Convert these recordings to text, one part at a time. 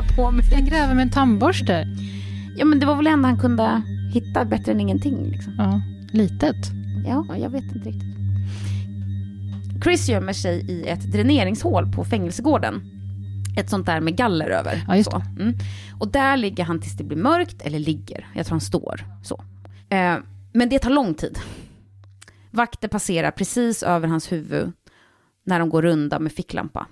hålla på med? Jag gräver med en tandborste. Ja, men det var väl ändå han kunde hitta bättre än ingenting. Liksom. Ja, litet. Ja, jag vet inte riktigt. Chris gömmer sig i ett dräneringshål på fängelsegården. Ett sånt där med galler över. Ja, just. Mm. Och där ligger han tills det blir mörkt, eller ligger, jag tror han står så. Eh, men det tar lång tid. Vakter passerar precis över hans huvud när de går runda med ficklampa.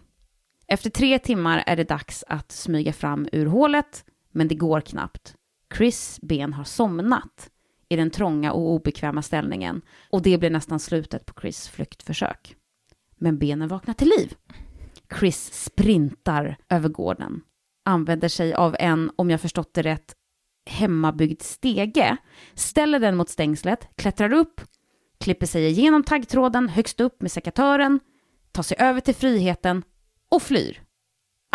Efter tre timmar är det dags att smyga fram ur hålet, men det går knappt. Chris ben har somnat i den trånga och obekväma ställningen och det blir nästan slutet på Chris flyktförsök. Men benen vaknar till liv. Chris sprintar över gården, använder sig av en, om jag förstått det rätt, hemmabyggd stege, ställer den mot stängslet, klättrar upp, klipper sig igenom taggtråden högst upp med sekatören, tar sig över till friheten och flyr.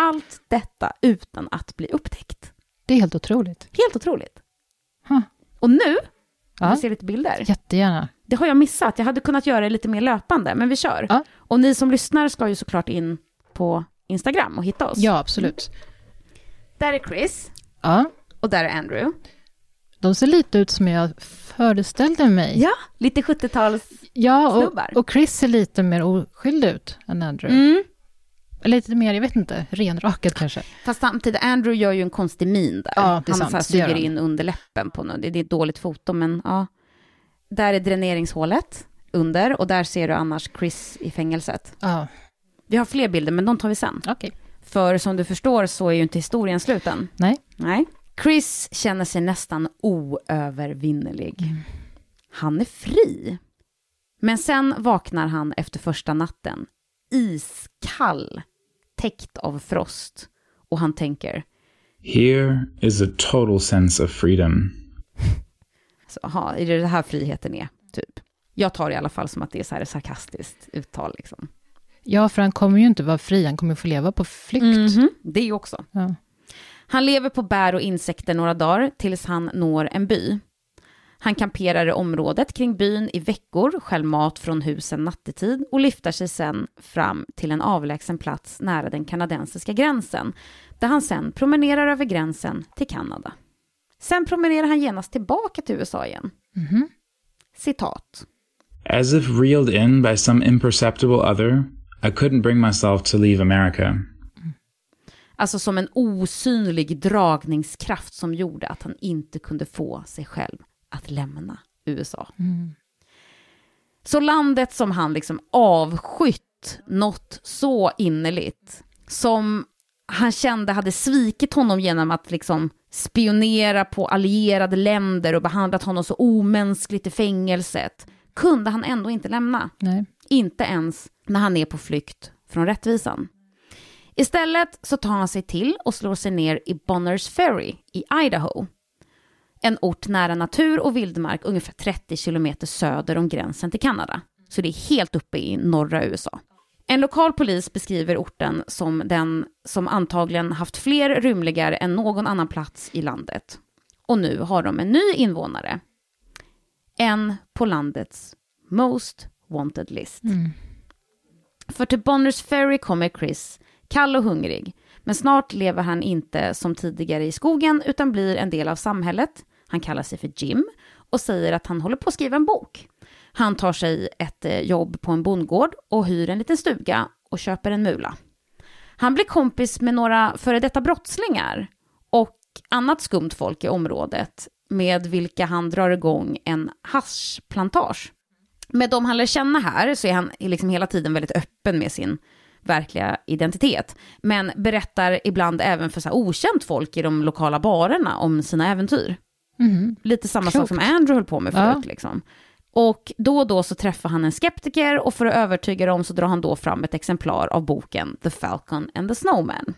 Allt detta utan att bli upptäckt. Det är helt otroligt. Helt otroligt. Huh. Och nu, Ja. vi ser lite bilder. Jättegärna. Det har jag missat. Jag hade kunnat göra det lite mer löpande, men vi kör. Ja. Och ni som lyssnar ska ju såklart in på Instagram och hitta oss. Ja, absolut. Där är Chris Ja. och där är Andrew. De ser lite ut som jag föreställde mig. Ja, lite 70-tals... Ja, och, och Chris ser lite mer oskyldig ut än Andrew. Mm. Eller Lite mer, jag vet inte, renrakad kanske. Fast samtidigt, Andrew gör ju en konstig min där. Ja, han sant, så här det gör suger in under läppen på något. Det är ett dåligt foto, men ja. Där är dräneringshålet under och där ser du annars Chris i fängelset. Ja, Vi har fler bilder, men de tar vi sen. okej. För som du förstår så är ju inte historien sluten. Nej. Nej. Chris känner sig nästan oövervinnerlig. Han är fri. Men sen vaknar han efter första natten, iskall, täckt av frost. Och han tänker, Here is a total sense of freedom. så, aha, är det det här friheten är? Typ. Jag tar det i alla fall som att det är så här sarkastiskt uttal. Liksom. Ja, för han kommer ju inte vara fri, han kommer få leva på flykt. Mhm, Det är ju också. Ja. Han lever på bär och insekter några dagar tills han når en by. Han kamperar i området kring byn i veckor, stjäl mat från husen nattetid och lyfter sig sen fram till en avlägsen plats nära den kanadensiska gränsen, där han sen promenerar över gränsen till Kanada. Sen promenerar han genast tillbaka till USA igen. Citat. As if reeled in by some imperceptible other, I couldn't bring myself to leave America. Alltså som en osynlig dragningskraft som gjorde att han inte kunde få sig själv att lämna USA. Så landet som han liksom avskytt något så innerligt, som han kände hade svikit honom genom att liksom spionera på allierade länder och behandlat honom så omänskligt i fängelset, kunde han ändå inte lämna. Nej. Inte ens när han är på flykt från rättvisan. Istället så tar han sig till och slår sig ner i Bonners Ferry i Idaho. En ort nära natur och vildmark ungefär 30 kilometer söder om gränsen till Kanada. Så det är helt uppe i norra USA. En lokal polis beskriver orten som den som antagligen haft fler rymlingar än någon annan plats i landet. Och nu har de en ny invånare. En på landets Most Wanted List. För till Bonners Ferry kommer Chris, kall och hungrig. Men snart lever han inte som tidigare i skogen utan blir en del av samhället. Han kallar sig för Jim och säger att han håller på att skriva en bok. Han tar sig ett eh, jobb på en bondgård och hyr en liten stuga och köper en mula. Han blir kompis med några före detta brottslingar och annat skumt folk i området med vilka han drar igång en haschplantage. Med de han lär känna här så är han liksom hela tiden väldigt öppen med sin verkliga identitet. Men berättar ibland även för så okänt folk i de lokala barerna om sina äventyr. Lite samma sak Klokt. som Andrew höll på med förut. Ja. Liksom. Och då och då så träffar han en skeptiker och för att övertyga dem så drar han då fram ett exemplar av boken The Falcon and the Snowman.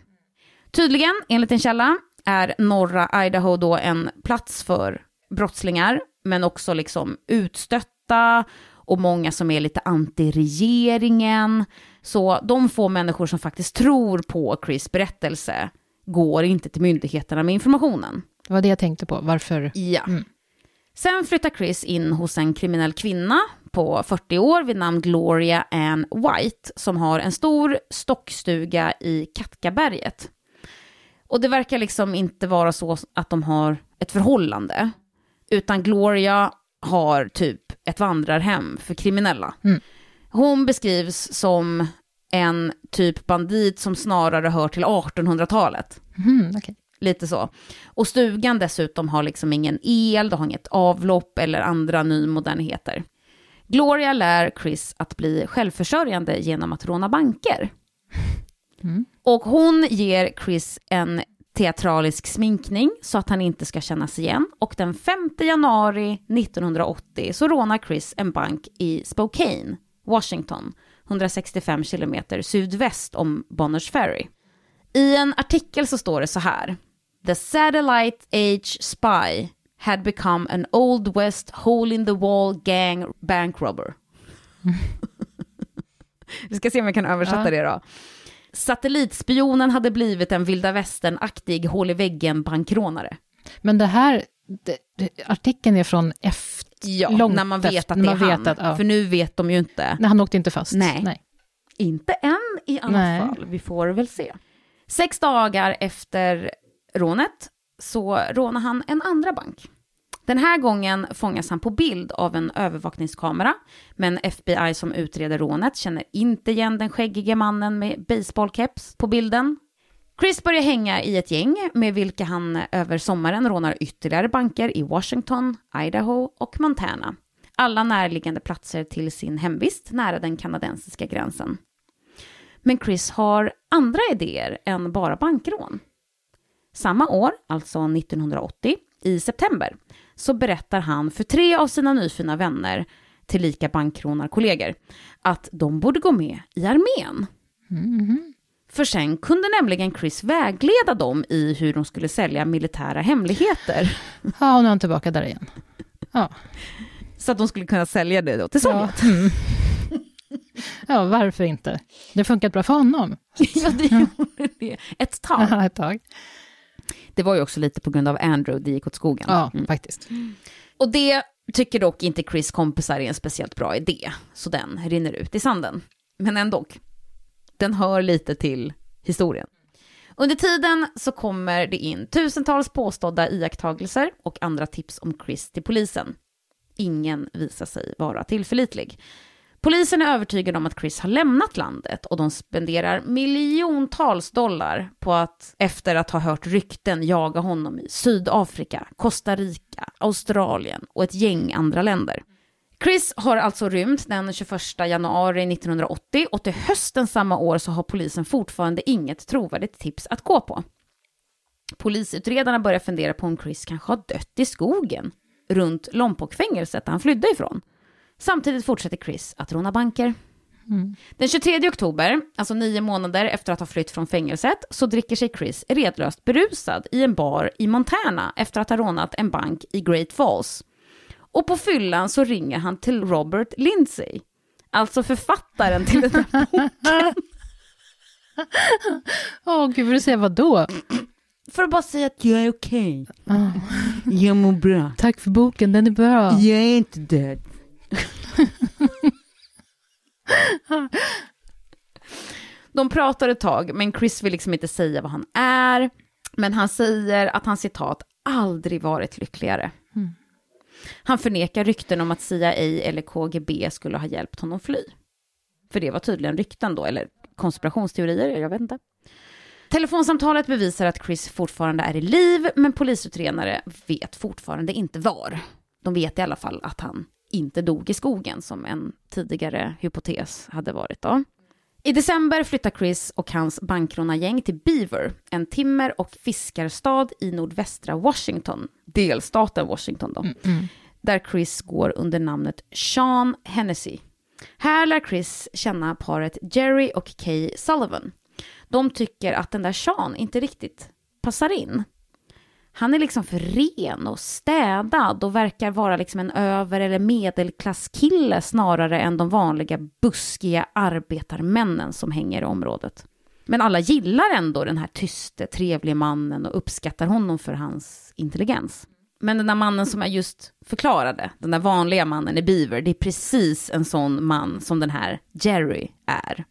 Tydligen, enligt en källa, är norra Idaho då en plats för brottslingar, men också liksom utstötta och många som är lite anti-regeringen. Så de få människor som faktiskt tror på Chris berättelse går inte till myndigheterna med informationen. Det var det jag tänkte på, varför? Ja. Sen flyttar Chris in hos en kriminell kvinna på 40 år vid namn Gloria Ann White som har en stor stockstuga i Katkaberget. Och det verkar liksom inte vara så att de har ett förhållande, utan Gloria har typ ett vandrarhem för kriminella. Mm. Hon beskrivs som en typ bandit som snarare hör till 1800-talet. Mm, okej. Lite så. Och stugan dessutom har liksom ingen el, det har inget avlopp eller andra nymodernheter. Gloria lär Chris att bli självförsörjande genom att råna banker. Mm. Och hon ger Chris en teatralisk sminkning så att han inte ska kännas igen. Och den 5 januari 1980 så rånar Chris en bank i Spokane, Washington, 165 kilometer sydväst om Bonners Ferry. I en artikel så står det så här. The satellite age spy had become an old west hole in the wall gang bank robber. Vi ska se om jag kan översätta Ja. det då. Satellitspionen hade blivit en vilda västern-aktig hål i väggen bankrånare. Men det här, det, det, artikeln är från efter, Ja, långt när man vet att det är man han. att- ja. För nu vet de ju inte. Nej, han åkte inte fast. Nej. Nej. Inte än i alla Nej. fall. Vi får väl se. Sex dagar efter rånet så rånar han en andra bank. Den här gången fångas han på bild av en övervakningskamera, men FBI som utreder rånet känner inte igen den skäggige mannen med baseballkeps på bilden. Chris börjar hänga i ett gäng med vilka han över sommaren rånar ytterligare banker i Washington, Idaho och Montana. Alla närliggande platser till sin hemvist nära den kanadensiska gränsen. Men Chris har andra idéer än bara bankrån. Samma år, alltså 1980, i september, så berättar han för tre av sina nyfina vänner, tillika bankrånarkollegor, att de borde gå med i armén. Mm-hmm. För sen kunde nämligen Chris vägleda dem i hur de skulle sälja militära hemligheter. Ja, och nu är han tillbaka där igen. Ja, Så att de skulle kunna sälja det då till ja. Sovjet. Mm. ja varför inte? Det har funkat bra för honom. Ja, det gjorde det. Ett tag. Ja, ett tag. Det var ju också lite på grund av Andrew det gick åt skogen. Ja, Mm. faktiskt. Och det tycker dock inte Chris kompisar är en speciellt bra idé, så den rinner ut i sanden. Men ändå, den hör lite till historien. Under tiden så kommer det in tusentals påstådda iakttagelser och andra tips om Chris till polisen. Ingen visar sig vara tillförlitlig. Polisen är övertygad om att Chris har lämnat landet och de spenderar miljontals dollar på att efter att ha hört rykten jaga honom i Sydafrika, Costa Rica, Australien och ett gäng andra länder. Chris har alltså rymt den 21 januari 1980 och till hösten samma år så har polisen fortfarande inget trovärdigt tips att gå på. Polisutredarna börjar fundera på om Chris kanske har dött i skogen runt Lompokfängelset där han flydde ifrån. Samtidigt fortsätter Chris att råna banker. Den 23 oktober, alltså nio månader efter att ha flytt från fängelset, så dricker sig Chris redlöst berusad i en bar i Montana efter att ha rånat en bank i Great Falls. Och på fyllan så ringer han till Robert Lindsay, alltså författaren till den där Åh, gud, vill du säga vad då? för att bara säga att jag är okej. Ah, Jag mår bra. tack för boken, den är bra. Jag är inte död. De pratar ett tag, men Chris vill liksom inte säga vad han är. Men han säger att han citat aldrig varit lyckligare. Han förnekar rykten om att CIA eller KGB skulle ha hjälpt honom fly. För det var tydligen rykten då, eller konspirationsteorier, jag vet inte. Telefonsamtalet bevisar att Chris fortfarande är i liv, men polisutredare vet fortfarande inte var. De vet i alla fall att han inte dog i skogen, som en tidigare hypotes hade varit då. I december flyttar Chris och hans bankrånargäng till Beaver, en timmer och fiskarstad i nordvästra Washington, delstaten Washington då, där Chris går under namnet Sean Hennessy. Här lär Chris känna paret Jerry och Kay Sullivan. De tycker att den där Sean inte riktigt passar in. Han är liksom för ren och städad och verkar vara liksom en över eller medelklasskille snarare än de vanliga buskiga arbetarmännen som hänger i området. Men alla gillar ändå den här tyste, trevliga mannen och uppskattar honom för hans intelligens. Men den där mannen som jag just förklarade, den där vanliga mannen i Beaver, det är precis en sån man som den här Jerry är.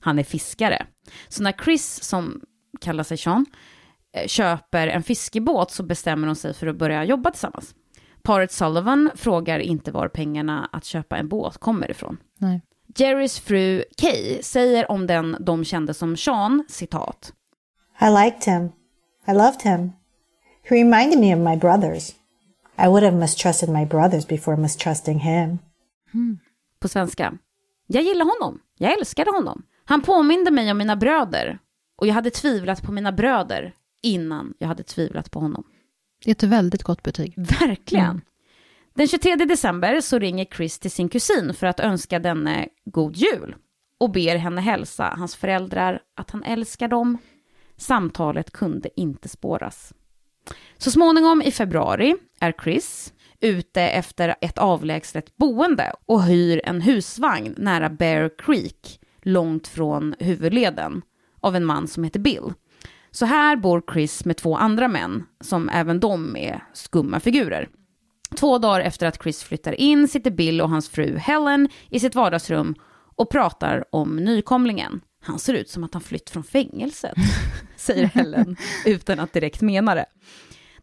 Han är fiskare. Så när Chris, som kallar sig Sean, köper en fiskebåt så bestämmer de sig för att börja jobba tillsammans. Paret Sullivan frågar inte var pengarna att köpa en båt kommer ifrån. Nej. Jerrys fru Kay säger om den de kände som Sean, citat. I liked him. I loved him. He reminded me of my brothers. I would have mistrusted my brothers before mistrusting him. På svenska. Jag gillar honom. Jag älskade honom. Han påminde mig om mina bröder. Och jag hade tvivlat på mina bröder innan jag hade tvivlat på honom. Det är ett väldigt gott betyg. Verkligen. Mm. Den 23 december så ringer Chris till sin kusin för att önska denne god jul och ber henne hälsa hans föräldrar att han älskar dem. Samtalet kunde inte spåras. Så småningom i februari är Chris ute efter ett avlägset boende och hyr en husvagn nära Bear Creek, långt från huvudleden, av en man som heter Bill. Så här bor Chris med två andra män, som även de är skumma figurer. Två dagar efter att Chris flyttar in sitter Bill och hans fru Helen i sitt vardagsrum och pratar om nykomlingen. Han ser ut som att han flytt från fängelset, säger Helen utan att direkt mena det.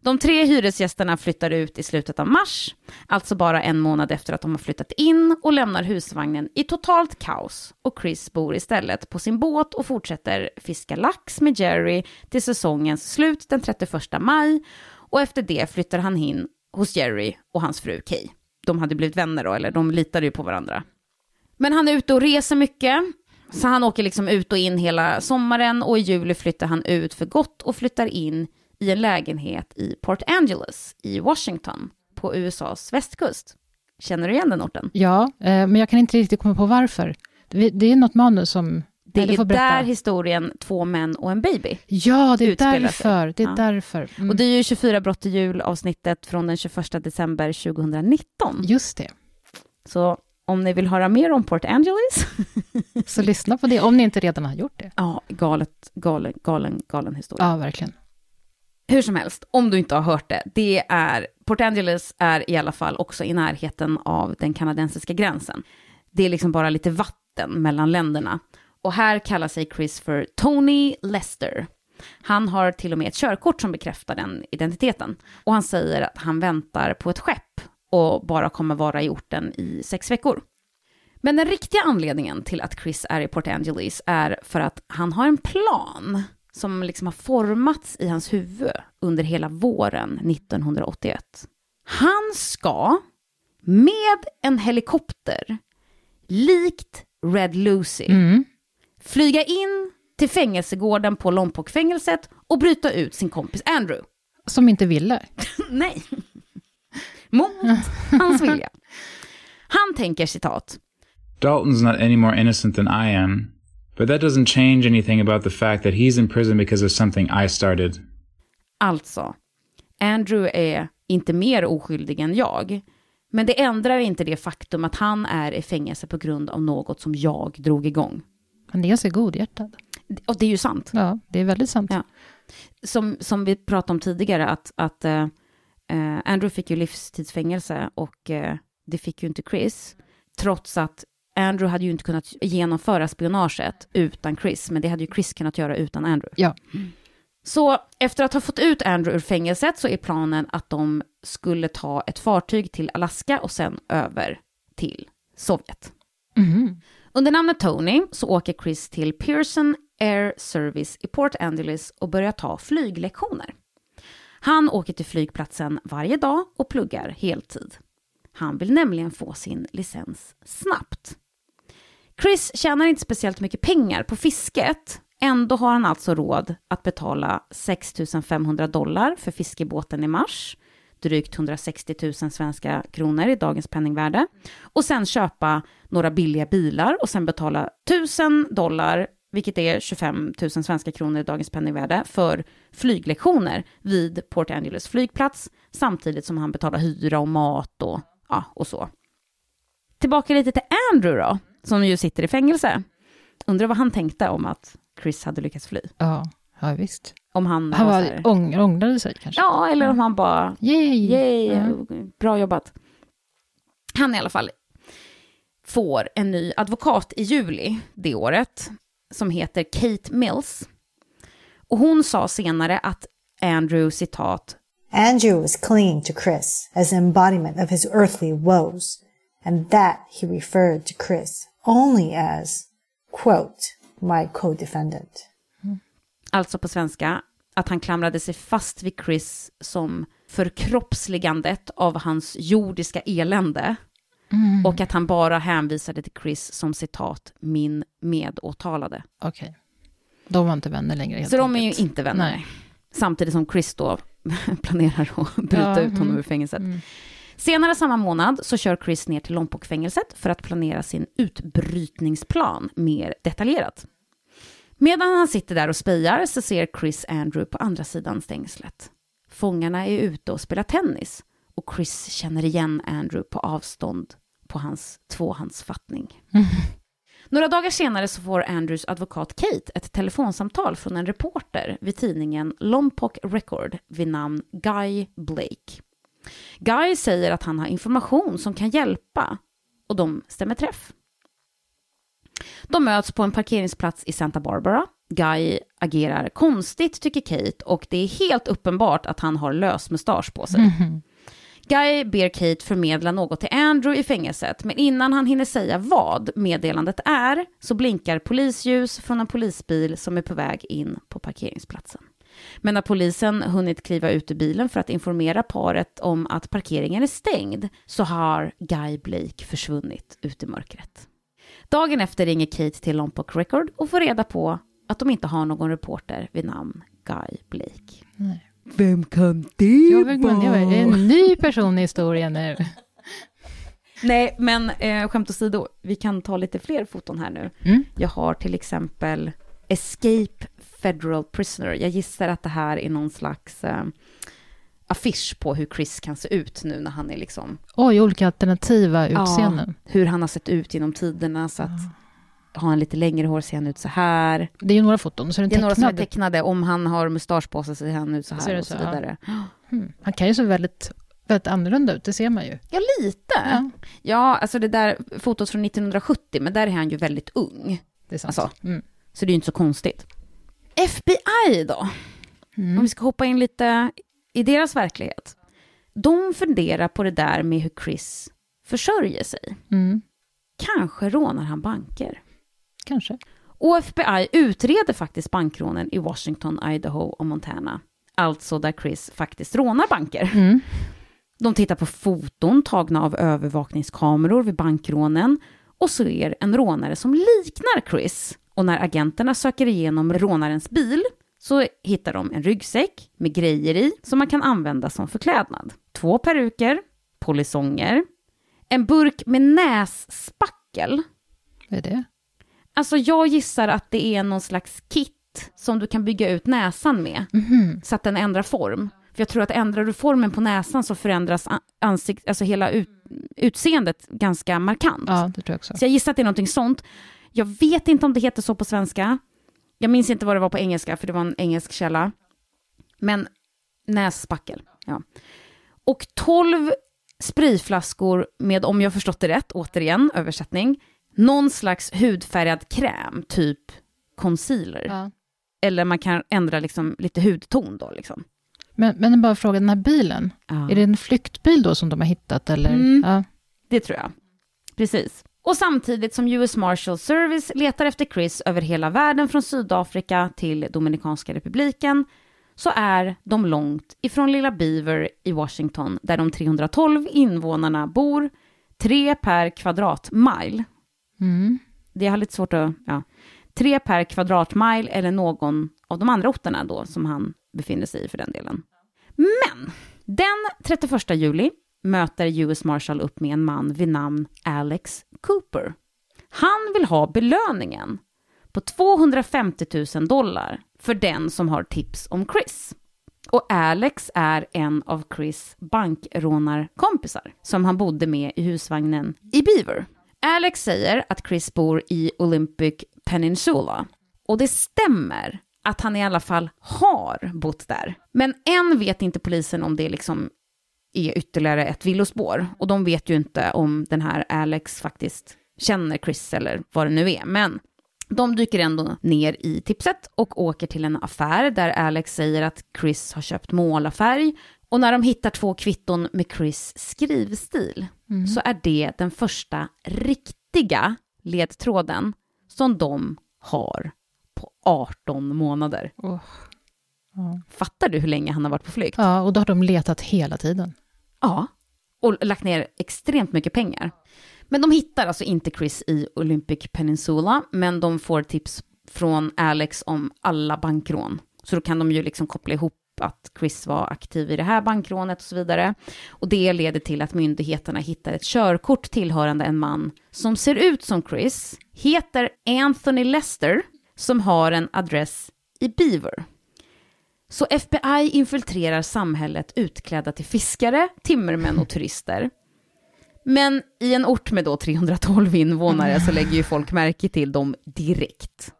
De tre hyresgästerna flyttar ut i slutet av mars, alltså bara en månad efter att de har flyttat in och lämnar husvagnen i totalt kaos. Och Chris bor istället på sin båt och fortsätter fiska lax med Jerry till säsongens slut den 31 maj. Och efter det flyttar han in hos Jerry och hans fru Kay. De hade blivit vänner då, eller de litade ju på varandra. Men han är ute och reser mycket, så han åker liksom ut och in hela sommaren och i juli flyttar han ut för gott och flyttar in i en lägenhet i Port Angeles i Washington på USAs västkust. Känner du igen den orten? Ja, eh, men jag kan inte riktigt komma på varför. Det, är något manus som... Det är där historien Två män och en baby. Ja, det är sig. därför. Det är Ja. därför. Mm. Och det är ju 24 brott i jul avsnittet från den 21 december 2019. Just det. Så om ni vill höra mer om Port Angeles, Så lyssna på det, om ni inte redan har gjort det. ja, galet, galen, galen, galen historia. Ja, verkligen. Hur som helst, om du inte har hört det, det är, Port Angeles är i alla fall också i närheten av den kanadensiska gränsen. Det är liksom bara lite vatten mellan länderna. Och här kallar sig Chris för Tony Lester. Han har till och med ett körkort som bekräftar den identiteten. Och han säger att han väntar på ett skepp och bara kommer vara i orten i sex veckor. Men den riktiga anledningen till att Chris är i Port Angeles är för att han har en plan som liksom har formats i hans huvud under hela våren 1981. Han ska med en helikopter, likt Red Lucy, Mm. flyga in till fängelsegården på Lompoc-fängelset och bryta ut sin kompis Andrew. Som inte ville. Nej. Mot hans vilja. Han tänker citat. Dalton's not any more innocent than I am, but that doesn't change anything about the fact that he's in prison because of something I started. Alltså, Andrew är inte mer oskyldig än jag. Men det ändrar inte det faktum att han är i fängelse på grund av något som jag drog igång. Han är ganska godhjärtad. Och det är ju sant. Ja, det är väldigt sant. Ja. Som, som vi pratade om tidigare, att, att eh, Andrew fick ju livstidsfängelse och eh, det fick ju inte Chris. Trots att Andrew hade ju inte kunnat genomföra spionaget utan Chris, men det hade ju Chris kunnat göra utan Andrew. Ja. Så efter att ha fått ut Andrew ur fängelset så är planen att de skulle ta ett fartyg till Alaska och sen över till Sovjet. Mhm. Under namnet Tony så åker Chris till Pearson Air Service i Port Angeles och börjar ta flyglektioner. Han åker till flygplatsen varje dag och pluggar heltid. Han vill nämligen få sin licens snabbt. Chris tjänar inte speciellt mycket pengar på fisket. Ändå har han alltså råd att betala 6 500 dollar för fiskebåten i mars, drygt 160 000 svenska kronor i dagens penningvärde, och sen köpa några billiga bilar och sen betala 1000 dollar, vilket är 25 000 svenska kronor i dagens penningvärde, för flyglektioner vid Port Angeles flygplats, samtidigt som han betalar hyra och mat och, ja, och så. Tillbaka lite till Andrew då, som ju sitter i fängelse. Undrar vad han tänkte om att Chris hade lyckats fly. Ja, ja visst. Om han, Han var ång, ångrade sig kanske. Ja, eller om han bara, Yay! yay, Ja. bra jobbat. Han i alla fall får en ny advokat i juli det året, som heter Kate Mills. Och hon sa senare att Andrew citat Andrew was clinging to Chris as an embodiment of his earthly woes, and that he referred to Chris only as, quote, my co-defendant. alltså på svenska, att han klamrade sig fast vid Chris som förkroppsligandet av hans jordiska elände. Och att han bara hänvisade till Chris som citat, min medåtalade. Okej. De var inte vänner längre helt Så de är ju enkelt. inte vänner. Nej. Samtidigt som Chris då planerar att bryta Ja, ut honom mm, ur fängelset. Senare samma månad så kör Chris ner till Lompoc-fängelset för att planera sin utbrytningsplan mer detaljerat. Medan han sitter där och spejar så ser Chris Andrew på andra sidan stängslet. Fångarna är ute och spelar tennis och Chris känner igen Andrew på avstånd på hans tvåhandsfattning. Några dagar senare så får Andrews advokat Kate ett telefonsamtal från en reporter vid tidningen Lompoc Record vid namn Guy Blake. Guy säger att han har information som kan hjälpa och de stämmer träff. De möts på en parkeringsplats i Santa Barbara. Guy agerar konstigt tycker Kate och det är helt uppenbart att han har lös mustasch på sig. Mhm. Guy ber Kate förmedla något till Andrew i fängelset, men innan han hinner säga vad meddelandet är så blinkar polisljus från en polisbil som är på väg in på parkeringsplatsen. Men när polisen hunnit kliva ut ur bilen för att informera paret om att parkeringen är stängd så har Guy Blake försvunnit ut i mörkret. Dagen efter ringer Kate till Lompoc Record och får reda på att de inte har någon reporter vid namn Guy Blake. Nej. Vem kan det Jag vill gå ner. Är en ny person i historien nu? Nej, men eh, skämt åsido, vi kan ta lite fler foton här nu. Mm. Jag har till exempel Escape Federal Prisoner. Jag gissar att det här är någon slags eh, affisch på hur Chris kan se ut nu när han är liksom, Oj, olika alternativa utseenden. hur han har sett ut genom tiderna. Så att har han lite längre hår ser han ut så här. Det är ju några foton, så är Det är den några som är tecknad. tecknade. Om han har mustasch på sig ser han ut så här det och så, så, ja. vidare. Mm. Han kan ju se väldigt, väldigt annorlunda ut, det ser man ju. Ja, lite. Ja. Ja, alltså det där fotot från 1970, men där är han ju väldigt ung. det är sant. Alltså. Mm. Så det är ju inte så konstigt. FBI då? Mm. Om vi ska hoppa in lite i deras verklighet. De funderar på det där med hur Chris försörjer sig. Mm. Kanske rånar han banker. Kanske. Och FBI utreder faktiskt bankrånen i Washington, Idaho och Montana. Alltså där Chris faktiskt rånar banker. Mm. De tittar på foton tagna av övervakningskameror vid bankrånen och ser en rånare som liknar Chris. Och när agenterna söker igenom rånarens bil så hittar de en ryggsäck med grejer i som man kan använda som förklädnad. Två peruker, polisonger, en burk med nässpackel. Vad är det? Alltså jag gissar att det är någon slags kit som du kan bygga ut näsan med Mhm. så att den ändrar form. För jag tror att ändrar du formen på näsan så förändras ansikt, alltså hela ut, utseendet ganska markant. Ja, det tror jag också. Så jag gissar att det är någonting sånt. Jag vet inte om det heter så på svenska. Jag minns inte vad det var på engelska, för det var en engelsk källa. Men nässpackel, ja. Och 12 sprayflaskor med, om jag förstått det rätt, återigen, översättning, någon slags hudfärgad kräm, typ concealer. Ja. Eller man kan ändra liksom lite hudton då. Liksom. Men, men bara fråga, den här bilen, Ja. är det en flyktbil då som de har hittat? Eller? Mm. Ja. Det tror jag. Precis. Och samtidigt som US Marshal Service letar efter Chris över hela världen från Sydafrika till Dominikanska republiken så är de långt ifrån lilla Beaver i Washington där de 312 invånarna bor, tre per kvadratmile. Mm. Det har lite svårt att... Ja. Tre per kvadratmile eller någon av de andra orterna då som han befinner sig i för den delen. Men den 31 juli möter US Marshall upp med en man vid namn Alex Cooper. Han vill ha belöningen på 250 000 dollar för den som har tips om Chris. Och Alex är en av Chris bankrånarkompisar som han bodde med i husvagnen i Beaver. Alex säger att Chris bor i Olympic Peninsula. Och det stämmer att han i alla fall har bott där. Men än vet inte polisen om det liksom är ytterligare ett villospår. Och de vet ju inte om den här Alex faktiskt känner Chris eller vad det nu är. Men De dyker ändå ner i tipset och åker till en affär där Alex säger att Chris har köpt målarfärg. Och när de hittar två kvitton med Chris skrivstil så är det den första riktiga ledtråden som de har på 18 månader. Åh. Fattar du hur länge han har varit på flykt? Ja, och då har de letat hela tiden. Ja, och lagt ner extremt mycket pengar. Men de hittar alltså inte Chris i Olympic Peninsula, men de får tips från Alex om alla bankrån. Så då kan de ju liksom koppla ihop att Chris var aktiv i det här bankrånet och så vidare. Och det leder till att myndigheterna hittar ett körkort tillhörande en man som ser ut som Chris, heter Anthony Lester, som har en adress i Beaver. Så FBI infiltrerar samhället utklädda till fiskare, timmermän och turister. Men i en ort med då 312 invånare så lägger ju folk märke till dem direkt.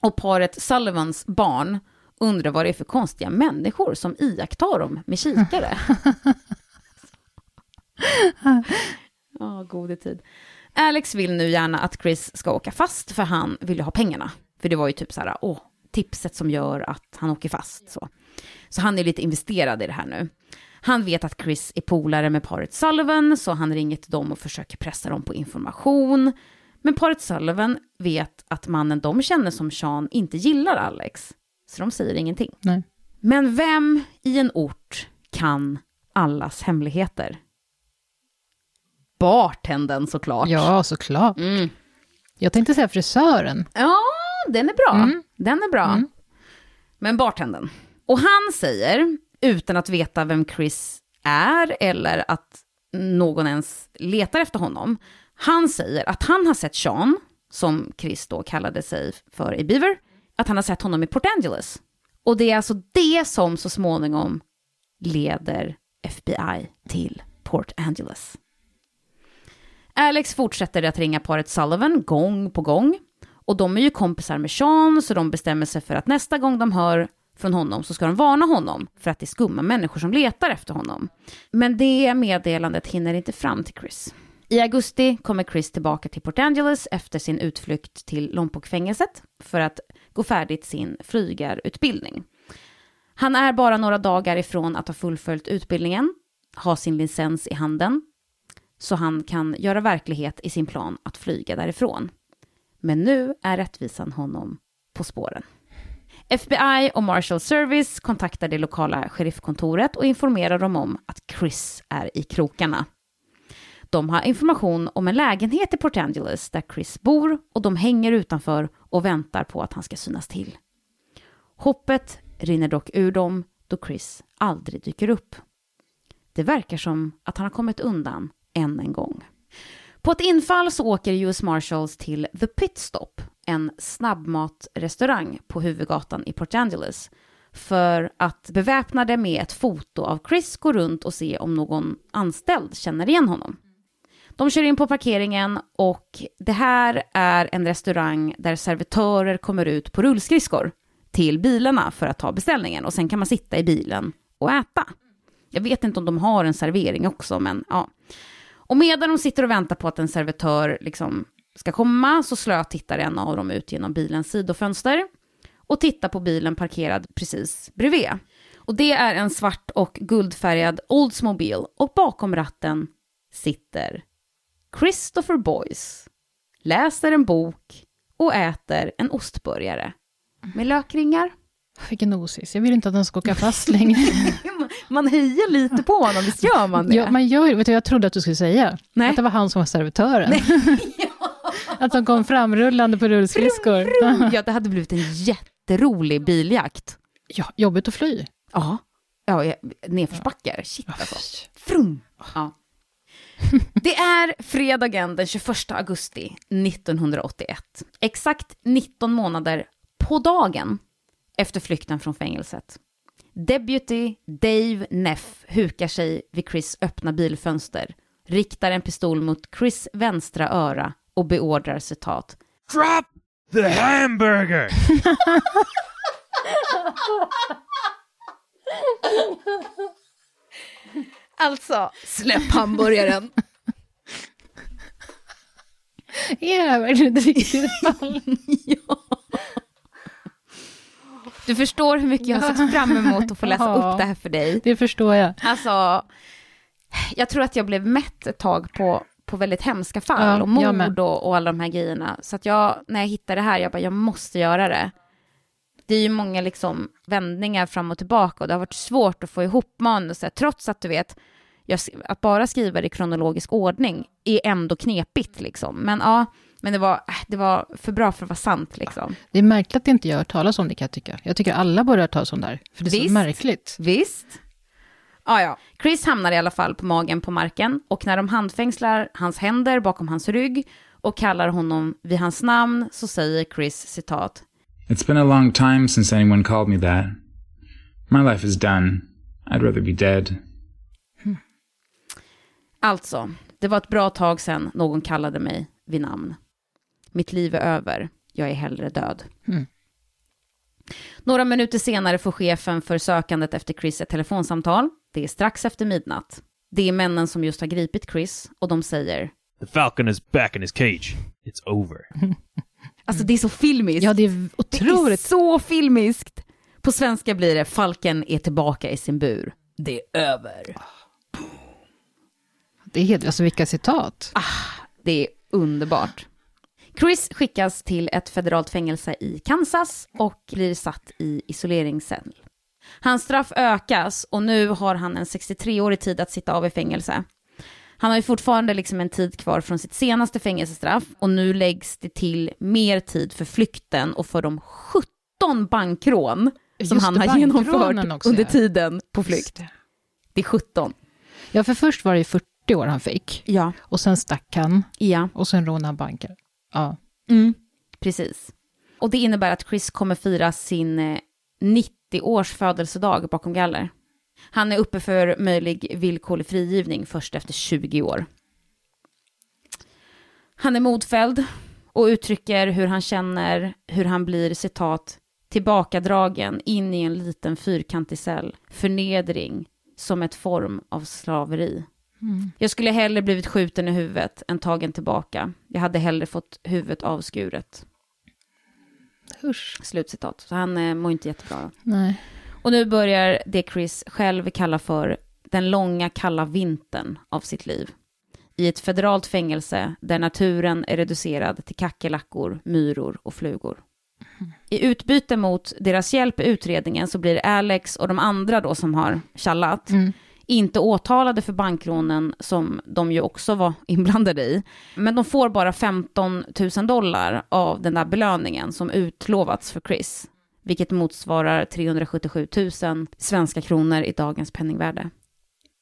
Och paret Sullivans barn undrar vad det är för konstiga människor som iakttar dem med kikare. Ja, gode tid. Alex vill nu gärna att Chris ska åka fast för han vill ju ha pengarna. För det var ju typ så här, åh, tipset som gör att han åker fast. Så, så han är lite investerad i det här nu. Han vet att Chris är polare med paret Sullivan, så han ringer till dem och försöker pressa dem på information. Men paret Sullivan vet att mannen de känner som Sean inte gillar Alex, så de säger ingenting. Nej. Men vem i en ort kan allas hemligheter? Bartenden såklart. Ja, såklart. Mm. Jag tänkte säga frisören. Ja, den är bra. Mm. Den är bra. Mm. Men bartenden. Och han säger, utan att veta vem Chris är eller att någon ens letar efter honom, han säger att han har sett Sean, som Chris då kallade sig för i Beaver, att han har sett honom i Port Angeles. Och det är alltså det som så småningom leder FBI till Port Angeles. Alex fortsätter att ringa paret Sullivan gång på gång. Och de är ju kompisar med Sean, så de bestämmer sig för att nästa gång de hör från honom så ska de varna honom för att det är skumma människor som letar efter honom. Men det meddelandet hinner inte fram till Chris. I augusti kommer Chris tillbaka till Port Angeles efter sin utflykt till Lompokfängelset för att gå färdigt sin flygarutbildning. Han är bara några dagar ifrån att ha fullföljt utbildningen, ha sin licens i handen, så han kan göra verklighet i sin plan att flyga därifrån. Men nu är rättvisan honom på spåren. FBI och Marshall Service kontaktar det lokala sheriffkontoret och informerar dem om att Chris är i krokarna. De har information om en lägenhet i Port Angeles där Chris bor och de hänger utanför och väntar på att han ska synas till. Hoppet rinner dock ur dem då Chris aldrig dyker upp. Det verkar som att han har kommit undan än en gång. På ett infall så åker US Marshals till The Pit Stop, en snabbmatrestaurang på huvudgatan i Port Angeles, för att beväpnade med ett foto av Chris gå runt och se om någon anställd känner igen honom. De kör in på parkeringen och det här är en restaurang där servitörer kommer ut på rullskridskor till bilarna för att ta beställningen och sen kan man sitta i bilen och äta. Jag vet inte om de har en servering också, men ja. Och medan de sitter och väntar på att en servitör liksom ska komma så slöt tittar en av dem ut genom bilens sidofönster och tittar på bilen parkerad precis bredvid. Och det är en svart och guldfärgad Oldsmobile och bakom ratten sitter Christopher Boyce, läser en bok och äter en ostburgare med lökringar. Vilken osis. Jag vill inte att den ska åka fast längre. Man hejar lite på honom, visst gör man det? ja, man gör, vet du, jag trodde att du skulle säga Nej. att det var han som var servitören. att de kom framrullande på rullskridskor. ja, det hade blivit en jätterolig biljakt. ja, jobbigt att fly. Ja, ja ja, nedförsbackar. Shit alltså. Frum. Ja. Det är fredagen den 21 augusti 1981. Exakt 19 månader på dagen efter flykten från fängelset. Deputy Dave Neff hukar sig vid Chris öppna bilfönster, riktar en pistol mot Chris vänstra öra och beordrar citat. Drop the hamburger! Alltså, släpp hamburgaren. Är det här verkligen ett riktigt fall? ja. Du förstår hur mycket jag har sett fram emot att få läsa Ja. upp det här för dig. Det förstår jag. Alltså, jag tror att jag blev mätt ett tag på, på väldigt hemska fall Ja, och mord och, och alla de här grejerna. Så att jag, när jag hittade det här, jag bara, jag måste göra det. Det är ju många liksom vändningar fram och tillbaka och det har varit svårt att få ihop manuset, trots att du vet, jag, att bara skriva det i kronologisk ordning är ändå knepigt liksom. Men ja, men det var, äh, det var för bra för att vara sant liksom. Det är märkligt att inte jag har hört talas om det kan jag tycka. Jag tycker alla borde ha hört talas om det här. För det är Visst. så märkligt. Visst. Ja, ja. Chris hamnar i alla fall på magen på marken och när de handfängslar hans händer bakom hans rygg och kallar honom vid hans namn så säger Chris citat. It's been a long time since anyone called me that. My life is done. I'd rather be dead. Alltså, det var ett bra tag sedan någon kallade mig vid namn. Mitt liv är över. Jag är hellre död. Mm. Några minuter senare får chefen för sökandet efter Chris ett telefonsamtal. Det är strax efter midnatt. Det är männen som just har gripit Chris och de säger The Falcon is back in his cage. It's over. Alltså det är så filmiskt. Ja, det är Det är otroligt. så filmiskt. På svenska blir det Falken är tillbaka i sin bur. Det är över. Det är helt, alltså vilka citat. Det är underbart. Chris skickas till ett federalt fängelse i Kansas och blir satt i isoleringscell. Hans straff ökas och nu har han en 63-årig tid att sitta av i fängelse. Han har ju fortfarande liksom en tid kvar från sitt senaste fängelsestraff och nu läggs det till mer tid för flykten och för de 17 bankrån som Just han har genomfört också, under tiden på flykt. det. Det är 17. Ja, för först var det 40 år han fick. Ja. Och sen stack han. Ja. Och sen rånade han banker. Ja. Mm, precis. Och det innebär att Chris kommer fira sin eh, 90-års födelsedag bakom galler. Han är uppe för möjlig villkorlig frigivning först efter 20 år. Han är modfälld och uttrycker hur han känner hur han blir, citat, tillbakadragen in i en liten fyrkantig cell, förnedring som ett form av slaveri. Jag skulle hellre blivit skjuten i huvudet än tagen tillbaka. Jag hade hellre fått huvudet avskuret. Usch. Slutcitat. Så han eh, mår inte jättebra. Nej. Och nu börjar det Chris själv kallar för den långa kalla vintern av sitt liv. I ett federalt fängelse där naturen är reducerad till kackerlackor, myror och flugor. I utbyte mot deras hjälp i utredningen så blir Alex och de andra då som har tjallat Mm. inte åtalade för bankrånen som de ju också var inblandade i. Men de får bara 15 000 dollar av den där belöningen som utlovats för Chris. Vilket motsvarar 377 000 svenska kronor i dagens penningvärde.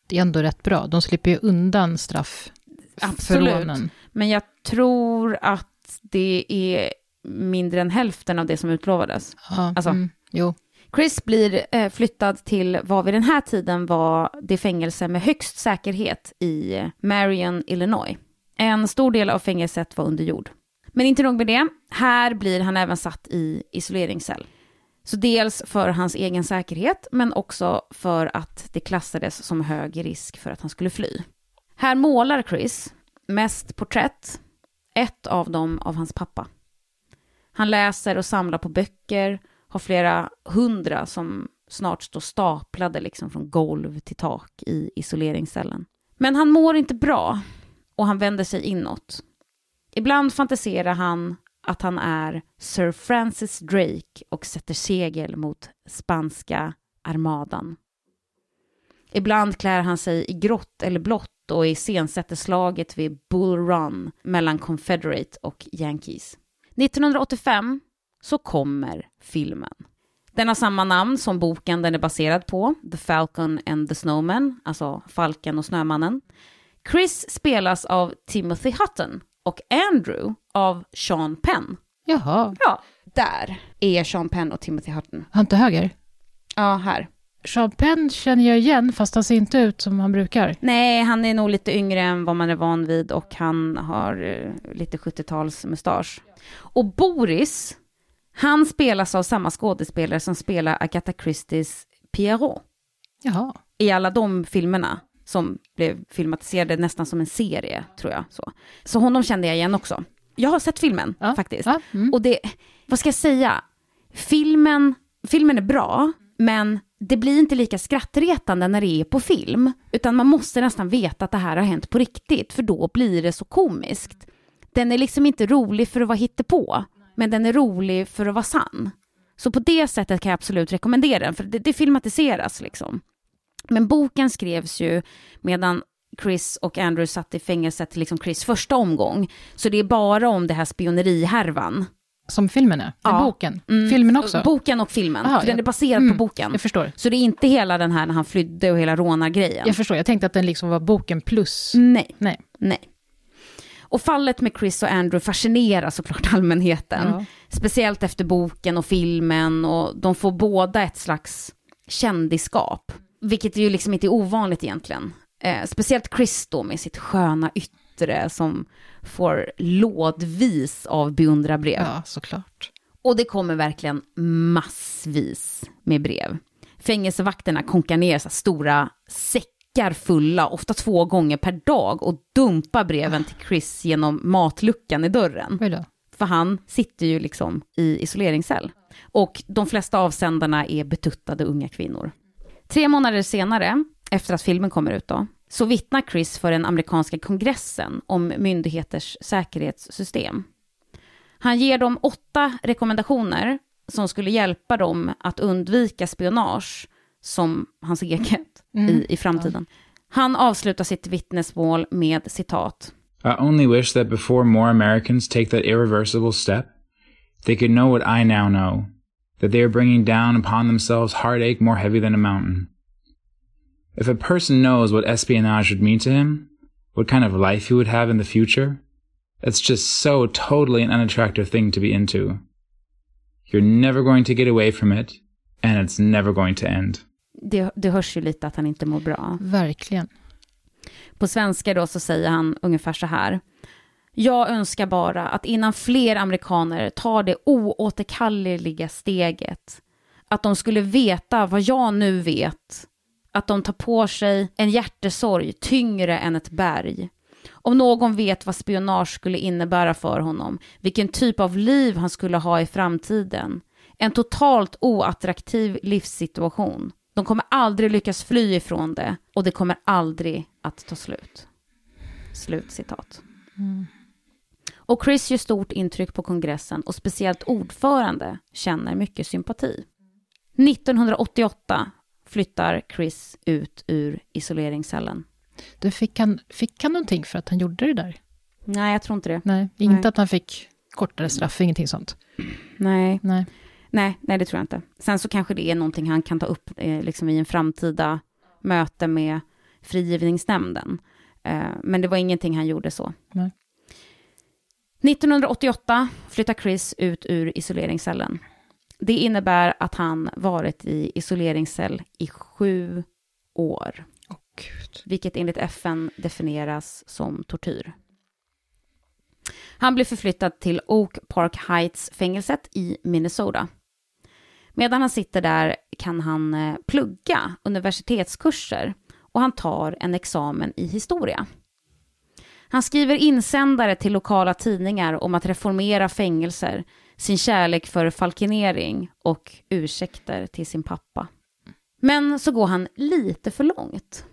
Det är ändå rätt bra. De slipper ju undan straff Absolut. rånen. Men jag tror att det är mindre än hälften av det som utlovades. Ja, Alltså- mm, jo. Chris blir eh, flyttad till vad vid den här tiden var det fängelse med högst säkerhet i Marion, Illinois. En stor del av fängelset var under jord. Men inte nog med det, här blir han även satt i isoleringscell. Så dels för hans egen säkerhet, men också för att det klassades som hög risk för att han skulle fly. Här målar Chris mest porträtt, ett av dem av hans pappa. Han läser och samlar på böcker, har flera hundra som snart står staplade liksom från golv till tak i isoleringscellen. Men han mår inte bra och han vänder sig inåt. Ibland fantiserar han att han är Sir Francis Drake och sätter segel mot spanska armadan. Ibland klär han sig i grått eller blått och iscensätter slaget vid Bull Run mellan Confederate och Yankees. 1985 så kommer filmen. Den har samma namn som boken den är baserad på, The Falcon and the Snowman, alltså Falken och Snömannen. Chris spelas av Timothy Hutton och Andrew av Sean Penn. Jaha, Ja, där är Sean Penn och Timothy Hutton. han till höger. Ja, här. Sean Penn känner jag igen, fast han ser inte ut som han brukar. Nej, han är nog lite yngre än vad man är van vid och han har eh, lite 70-tals mustasch. Och Boris, han spelas av samma skådespelare som spelar Agatha Christies Pierrot Jaha. i alla de filmerna som blev filmatiserade nästan som en serie, tror jag. Så, så honom kände jag igen också. Jag har sett filmen Ja. faktiskt. Ja, mm. Och det, vad ska jag säga? Filmen, filmen är bra, men det blir inte lika skrattretande när det är på film. Utan man måste nästan veta att det här har hänt på riktigt, för då blir det så komiskt. Den är liksom inte rolig för att vara hittepå, men den är rolig för att vara sann. Så på det sättet kan jag absolut rekommendera den, för det, det filmatiseras liksom. Men boken skrevs ju medan Chris och Andrew satt i fängelset till liksom Chris första omgång. Så det är bara om det här spionerihärvan. Som filmen är? Ja. är boken? Mm. Filmen också? Boken och filmen, Aha, för den är baserad Mm, på boken. Jag förstår. Så det är inte hela den här när han flydde och hela rånargrejen. Jag förstår, jag tänkte att den liksom var boken plus... Nej, Nej. nej. Och fallet med Chris och Andrew fascinerar såklart allmänheten. Ja. Speciellt efter boken och filmen och de får båda ett slags kändisskap. Vilket ju liksom inte är ovanligt egentligen. Eh, speciellt Chris då med sitt sköna yttre som får lådvis av beundrarbrev. ja, såklart. Och det kommer verkligen massvis med brev. Fängelsevakterna konkar ner så stora säckar fulla, ofta två gånger per dag, och dumpar breven till Chris genom matluckan i dörren. För han sitter ju liksom i isoleringscell. Och de flesta avsändarna är betuttade unga kvinnor. Tre månader senare, efter att filmen kommer ut då, så vittnar Chris för den amerikanska kongressen om myndigheters säkerhetssystem. Han ger dem åtta rekommendationer som skulle hjälpa dem att undvika spionage som hans eget i, i framtiden. Han avslutar sitt vittnesmål med citat. I only wish that before more Americans take that irreversible step, they could know what I now know that they are bringing down upon themselves heartache more heavy than a mountain. If a person knows what espionage would mean to him, what kind of life he would have in the future, it's just so totally an unattractive thing to be into. You're never going to get away from it, and it's never going to end. Det, det hörs ju lite att han inte mår bra. Verkligen. På svenska då så säger han ungefär så här. Jag önskar bara att innan fler amerikaner tar det oåterkalleliga steget, att de skulle veta vad jag nu vet, att de tar på sig en hjärtesorg tyngre än ett berg. Om någon vet vad spionage skulle innebära för honom, vilken typ av liv han skulle ha i framtiden, en totalt oattraktiv livssituation. De kommer aldrig lyckas fly ifrån det och det kommer aldrig att ta slut. Slut citat. Mm. Och Chris gör stort intryck på kongressen och speciellt ordförande känner mycket sympati. 1988 flyttar Chris ut ur isoleringscellen. Du, fick, han, fick han någonting för att han gjorde det där? Nej, jag tror inte det. Nej, inte Nej. att han fick kortare straff, ingenting sånt. Nej, Nej. nej, nej, det tror jag inte. Sen så kanske det är någonting han kan ta upp eh, liksom i en framtida möte med frigivningsnämnden. Eh, men det var ingenting han gjorde så. Nej. 1988 flyttar Chris ut ur isoleringscellen. Det innebär att han varit i isoleringscell i sju år, Åh, gud. vilket enligt FN definieras som tortyr. Han blir förflyttad till Oak Park Heights-fängelset i Minnesota. Medan han sitter där kan han eh, plugga universitetskurser och han tar en examen i historia. Han skriver insändare till lokala tidningar om att reformera fängelser, sin kärlek för falkenering och ursäkter till sin pappa. Men så går han lite för långt.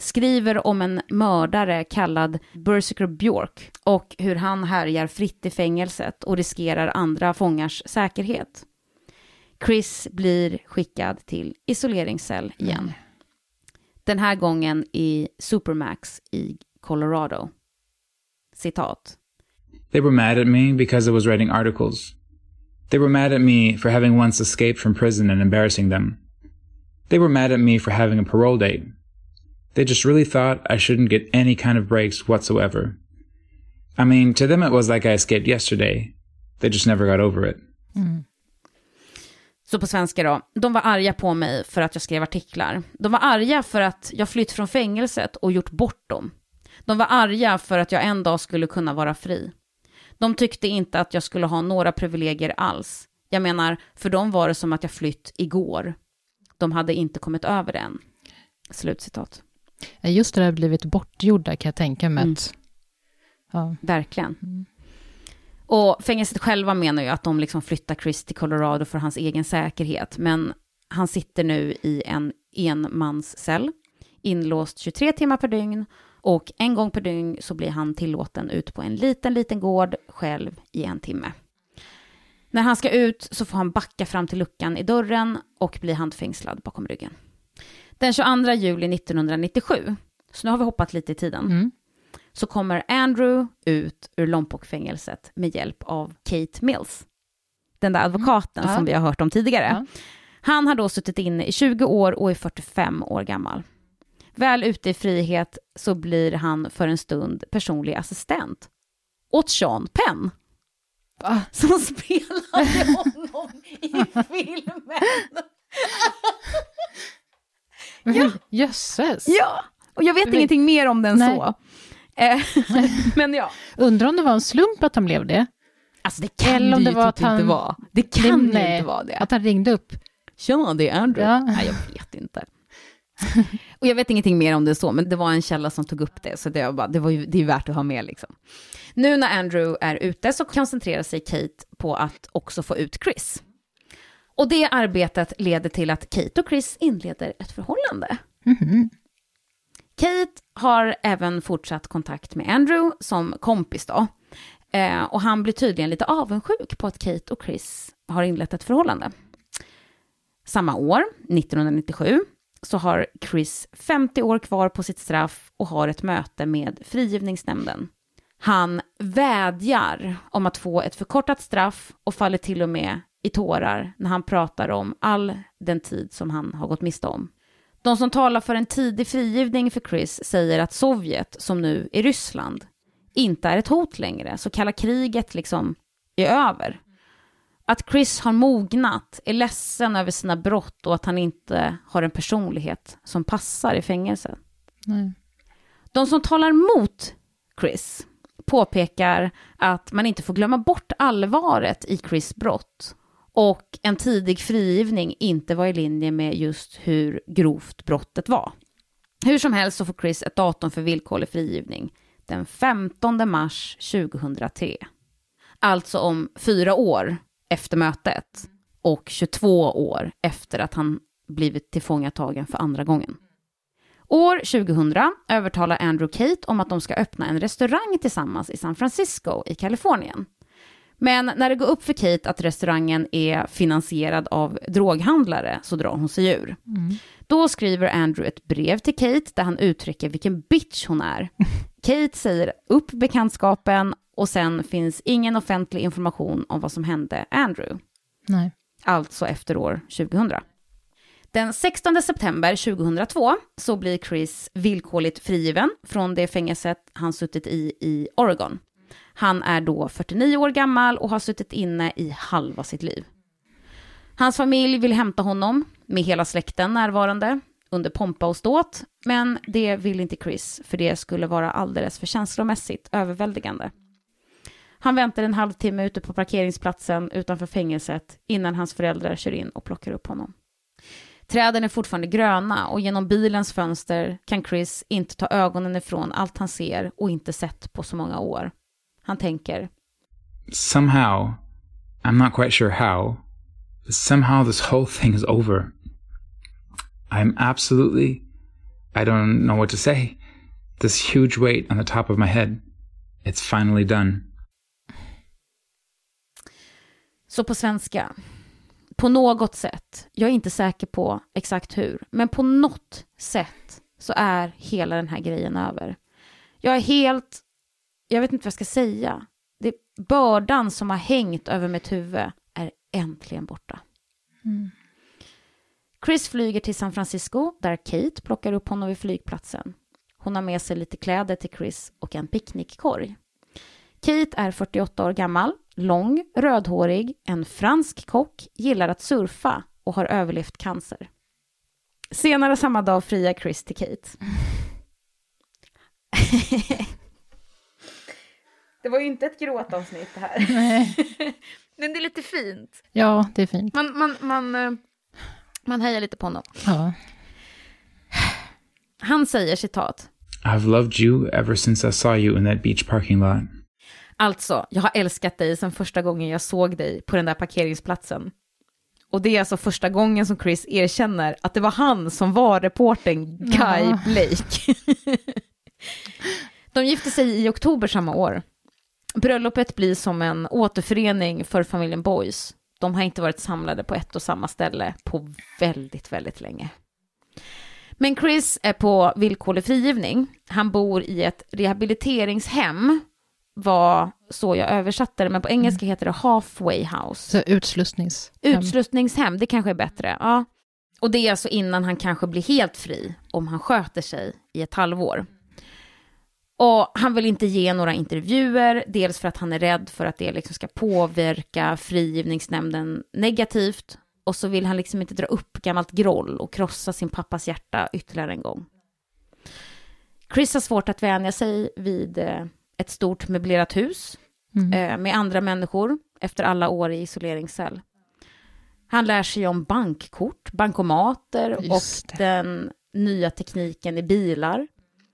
Skriver om en mördare kallad Berserker Björk och hur han härjar fritt i fängelset och riskerar andra fångars säkerhet. Chris blir skickad till isoleringscell igen. Den här gången i Supermax i Colorado. Citat. They were mad at me because I was writing articles. They were mad at me for having once escaped from prison and embarrassing them. They were mad at me for having a parole date. They just really thought I shouldn't get any kind of breaks whatsoever. I mean, to them it was like I escaped yesterday. They just never got over it. Så på svenska då, de var arga på mig för att jag skrev artiklar. De var arga för att jag flytt från fängelset och gjort bort dem. De var arga för att jag en dag skulle kunna vara fri. De tyckte inte att jag skulle ha några privilegier alls. Jag menar, för dem var det som att jag flytt igår. De hade inte kommit över det än. Slutcitat. Just det där blivit bortgjorda kan jag tänka mig Mm. att... Ja, Verkligen. Och fängelset själva menar ju att de liksom flyttar Chris till Colorado för hans egen säkerhet. Men han sitter nu i en enmanscell, inlåst 23 timmar per dygn. Och en gång per dygn så blir han tillåten ut på en liten, liten gård själv i en timme. När han ska ut så får han backa fram till luckan i dörren och bli handfängslad bakom ryggen. Den 22 juli 1997, så nu har vi hoppat lite i tiden, Mm. så kommer Andrew ut ur Lompoc-fängelset med hjälp av Kate Mills. Den där advokaten Ja. som vi har hört om tidigare. Ja. Han har då suttit inne i 20 år och är 45 år gammal. Väl ute i frihet så blir han för en stund personlig assistent åt Sean Penn, Va? som spelade honom i filmen. Ja. Jösses. Ja, och jag vet Men- ingenting mer om den Nej. så. Eh, Men ja. Undrar om det var en slump att han blev det? Alltså det kan Eller om det det ju var typ att han- inte vara. Det kan ju Nej, inte vara det. Att han ringde upp. Tjena, det är Andrew. Ja. Nej, jag vet inte. Och jag vet ingenting mer om det så, men det var en källa som tog upp det, så det, var bara, det, var ju, det är värt att ha med liksom. Nu när Andrew är ute så koncentrerar sig Kate på att också få ut Chris. Och det arbetet leder till att Kate och Chris inleder ett förhållande. Mhm. Kate har även fortsatt kontakt med Andrew som kompis då. Eh, och han blir tydligen lite avundsjuk på att Kate och Chris har inlett ett förhållande. Samma år, 1997, så har Chris 50 år kvar på sitt straff och har ett möte med frigivningsnämnden. Han vädjar om att få ett förkortat straff och faller till och med i tårar när han pratar om all den tid som han har gått miste om. De som talar för en tidig frigivning för Chris säger att Sovjet, som nu är Ryssland, inte är ett hot längre, så kalla kriget liksom är över. Att Chris har mognat, är ledsen över sina brott och att han inte har en personlighet som passar i fängelse. Nej. De som talar mot Chris påpekar att man inte får glömma bort allvaret i Chris brott och en tidig frigivning inte var i linje med just hur grovt brottet var. Hur som helst så får Chris ett datum för villkorlig frigivning den 15 mars 2003. Alltså om fyra år efter mötet och 22 år efter att han blivit tillfångatagen för andra gången. År 2000 övertalar Andrew Kate om att de ska öppna en restaurang tillsammans i San Francisco i Kalifornien. Men när det går upp för Kate att restaurangen är finansierad av droghandlare så drar hon sig ur. Då skriver Andrew ett brev till Kate där han uttrycker vilken bitch hon är. Kate säger upp bekantskapen och sen finns ingen offentlig information om vad som hände Andrew Nej. alltså efter år 2000. Den 16 september 2002 så blir Chris villkorligt frigiven från det fängelset han suttit i i Oregon. Han är då 49 år gammal och har suttit inne i halva sitt liv. Hans familj vill hämta honom, med hela släkten närvarande, under pompa och ståt, men det vill inte Chris, för det skulle vara alldeles för känslomässigt överväldigande. Han väntar en halvtimme ute på parkeringsplatsen utanför fängelset innan hans föräldrar kör in och plockar upp honom. Träden är fortfarande gröna och genom bilens fönster kan Chris inte ta ögonen ifrån allt han ser och inte sett på så många år. Han tänker, Somehow, I'm not quite sure how, but somehow this whole thing is over. I'm absolutely, I don't know what to say. This huge weight on the top of my head. It's finally done så på svenska, på något sätt, jag är inte säker på exakt hur, men på något sätt så är hela den här grejen över. Jag är helt, jag vet inte vad jag ska säga, det, bördan som har hängt över mitt huvud är äntligen borta. Chris flyger till San Francisco där Kate plockar upp honom vid flygplatsen. Hon har med sig lite kläder till Chris och en picknickkorg. Kate är 48 år gammal, lång, rödhårig, en fransk kock, gillar att surfa och har överlevt cancer. Senare samma dag friar Chris till Kate. det var ju inte ett gråtavsnitt det här. Men det är lite fint. Ja, det är fint. Man, man, man, eh, man hejar lite på honom. Ja. Han säger citat. I've loved you ever since I saw you in that beach parking lot. Alltså, jag har älskat dig sedan första gången jag såg dig på den där parkeringsplatsen. Och det är alltså första gången som Chris erkänner att det var han som var reporten Guy Ja. Blake. De gifte sig i oktober samma år. Bröllopet blir som en återförening för familjen Boys. De har inte varit samlade på ett och samma ställe på väldigt, väldigt länge. Men Chris är på villkorlig frigivning. Han bor i ett rehabiliteringshem, var så jag översatte det, men på engelska heter det halfway house. Så utslussnings... Utslussningshem, det kanske är bättre. Ja. Och det är alltså innan han kanske blir helt fri, om han sköter sig i ett halvår. Och han vill inte ge några intervjuer, dels för att han är rädd för att det liksom ska påverka frigivningsnämnden negativt. Och så vill han liksom inte dra upp gammalt groll och krossa sin pappas hjärta ytterligare en gång. Chris har svårt att vänja sig vid eh, ett stort möblerat hus Mm. eh, med andra människor efter alla år i isoleringscell. Han lär sig om bankkort, bankomater och den nya tekniken i bilar.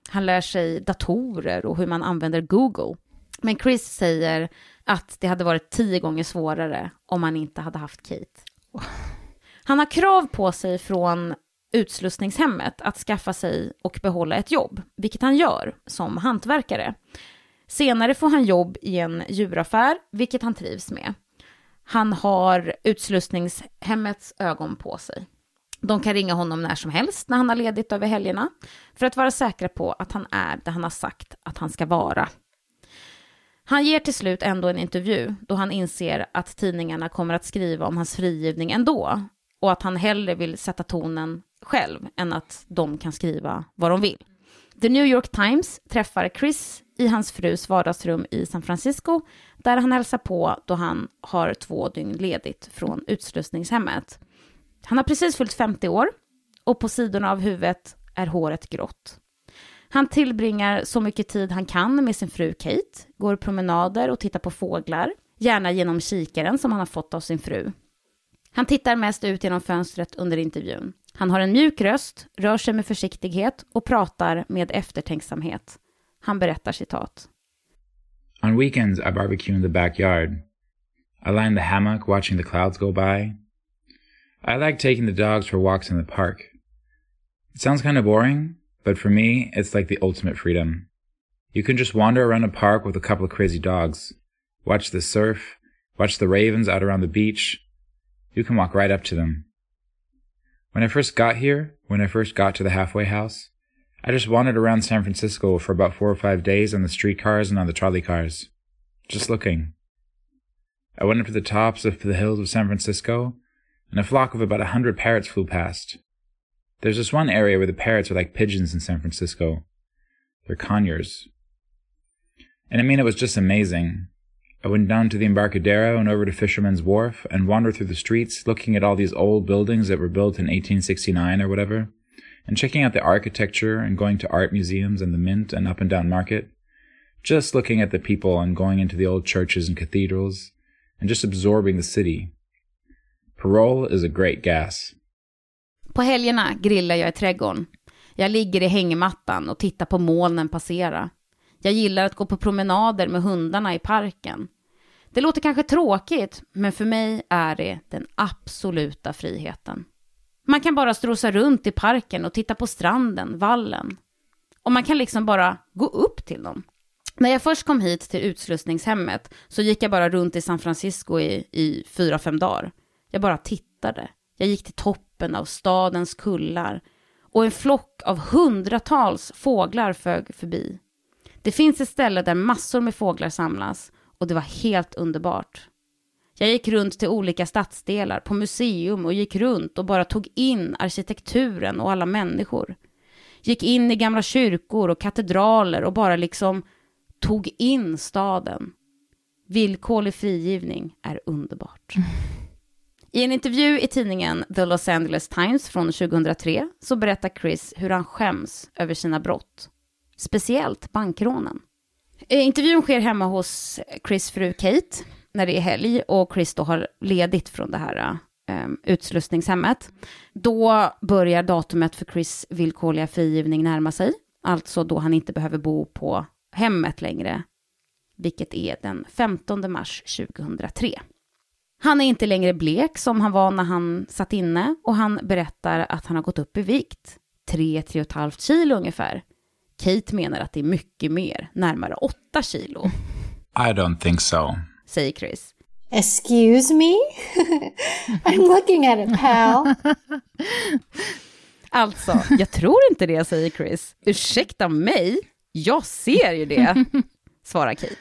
Han lär sig datorer och hur man använder Google. Men Chris säger att det hade varit tio gånger svårare om han inte hade haft Kate. Han har krav på sig från utslussningshemmet att skaffa sig och behålla ett jobb, vilket han gör som hantverkare. Senare får han jobb i en djuraffär, vilket han trivs med. Han har utslussningshemmets ögon på sig. De kan ringa honom när som helst när han har ledigt över helgerna för att vara säkra på att han är där han har sagt att han ska vara. Han ger till slut ändå en intervju då han inser att tidningarna kommer att skriva om hans frigivning ändå och att han hellre vill sätta tonen själv än att de kan skriva vad de vill. The New York Times träffar Chris i hans frus vardagsrum i San Francisco där han hälsar på då han har två dygn ledigt från utslussningshemmet. Han har precis fyllt 50 år och på sidorna av huvudet är håret grått. Han tillbringar så mycket tid han kan med sin fru Kate, går promenader och tittar på fåglar, gärna genom kikaren som han har fått av sin fru. Han tittar mest ut genom fönstret under intervjun. Han har en mjuk röst, rör sig med försiktighet och pratar med eftertänksamhet. Han berättar citat. On weekends, I barbecue in the backyard. I lie in the hammock watching the clouds go by. I like taking the dogs for walks in the park. It sounds kind of boring, but for me, it's like the ultimate freedom. You can just wander around a park with a couple of crazy dogs, watch the surf, watch the ravens out around the beach. You can walk right up to them. When I first got here, when I first got to the halfway house, I just wandered around San Francisco for about four or five days on the streetcars and on the trolley cars, just looking. I went up to the tops of the hills of San Francisco, and a flock of about a hundred parrots flew past. There's this one area where the parrots are like pigeons in San Francisco. They're conures. And I mean, it was just amazing. I went down to the Embarcadero and over to Fisherman's Wharf and wandered through the streets looking at all these old buildings that were built in 1869 or whatever, and checking out the architecture and going to art museums and the Mint and Up and Down Market. Just looking at the people and going into the old churches and cathedrals and just absorbing the city. Parole is a great gas. På helgerna grillar jag i trädgården. Jag ligger i hängmattan och tittar på molnen passera. Jag gillar att gå på promenader med hundarna i parken. Det låter kanske tråkigt, men för mig är det den absoluta friheten. Man kan bara strosa runt i parken och titta på stranden, vallen. Och man kan liksom bara gå upp till dem. När jag först kom hit till utslussningshemmet så gick jag bara runt i San Francisco i, i fyra, fem dagar. Jag bara tittade. Jag gick till toppen av stadens kullar och en flock av hundratals fåglar fög förbi. Det finns ett ställe där massor med fåglar samlas och det var helt underbart. Jag gick runt till olika stadsdelar, på museum och gick runt och bara tog in arkitekturen och alla människor. Gick in i gamla kyrkor och katedraler och bara liksom tog in staden. Villkorlig frigivning är underbart. I en intervju i tidningen The Los Angeles Times från 2003 så berättar Chris hur han skäms över sina brott. Speciellt bankrånen. Eh, intervjun sker hemma hos Chris fru Kate när det är helg och Chris då har ledigt från det här ehm, utslussningshemmet. Då börjar datumet för Chris villkorliga frigivning närma sig, alltså då han inte behöver bo på hemmet längre. vilket är den 15 mars 2003. Han är inte längre blek som han var när han satt inne och han berättar att han har gått upp i vikt. 3-3,5 kilo ungefär. Kate menar att det är mycket mer, närmare 8 kilo, I don't think so. säger Chris. Excuse me? I'm looking at it, pal. Alltså, jag tror inte det, säger Chris. Ursäkta mig, jag ser ju det, svarar Kate.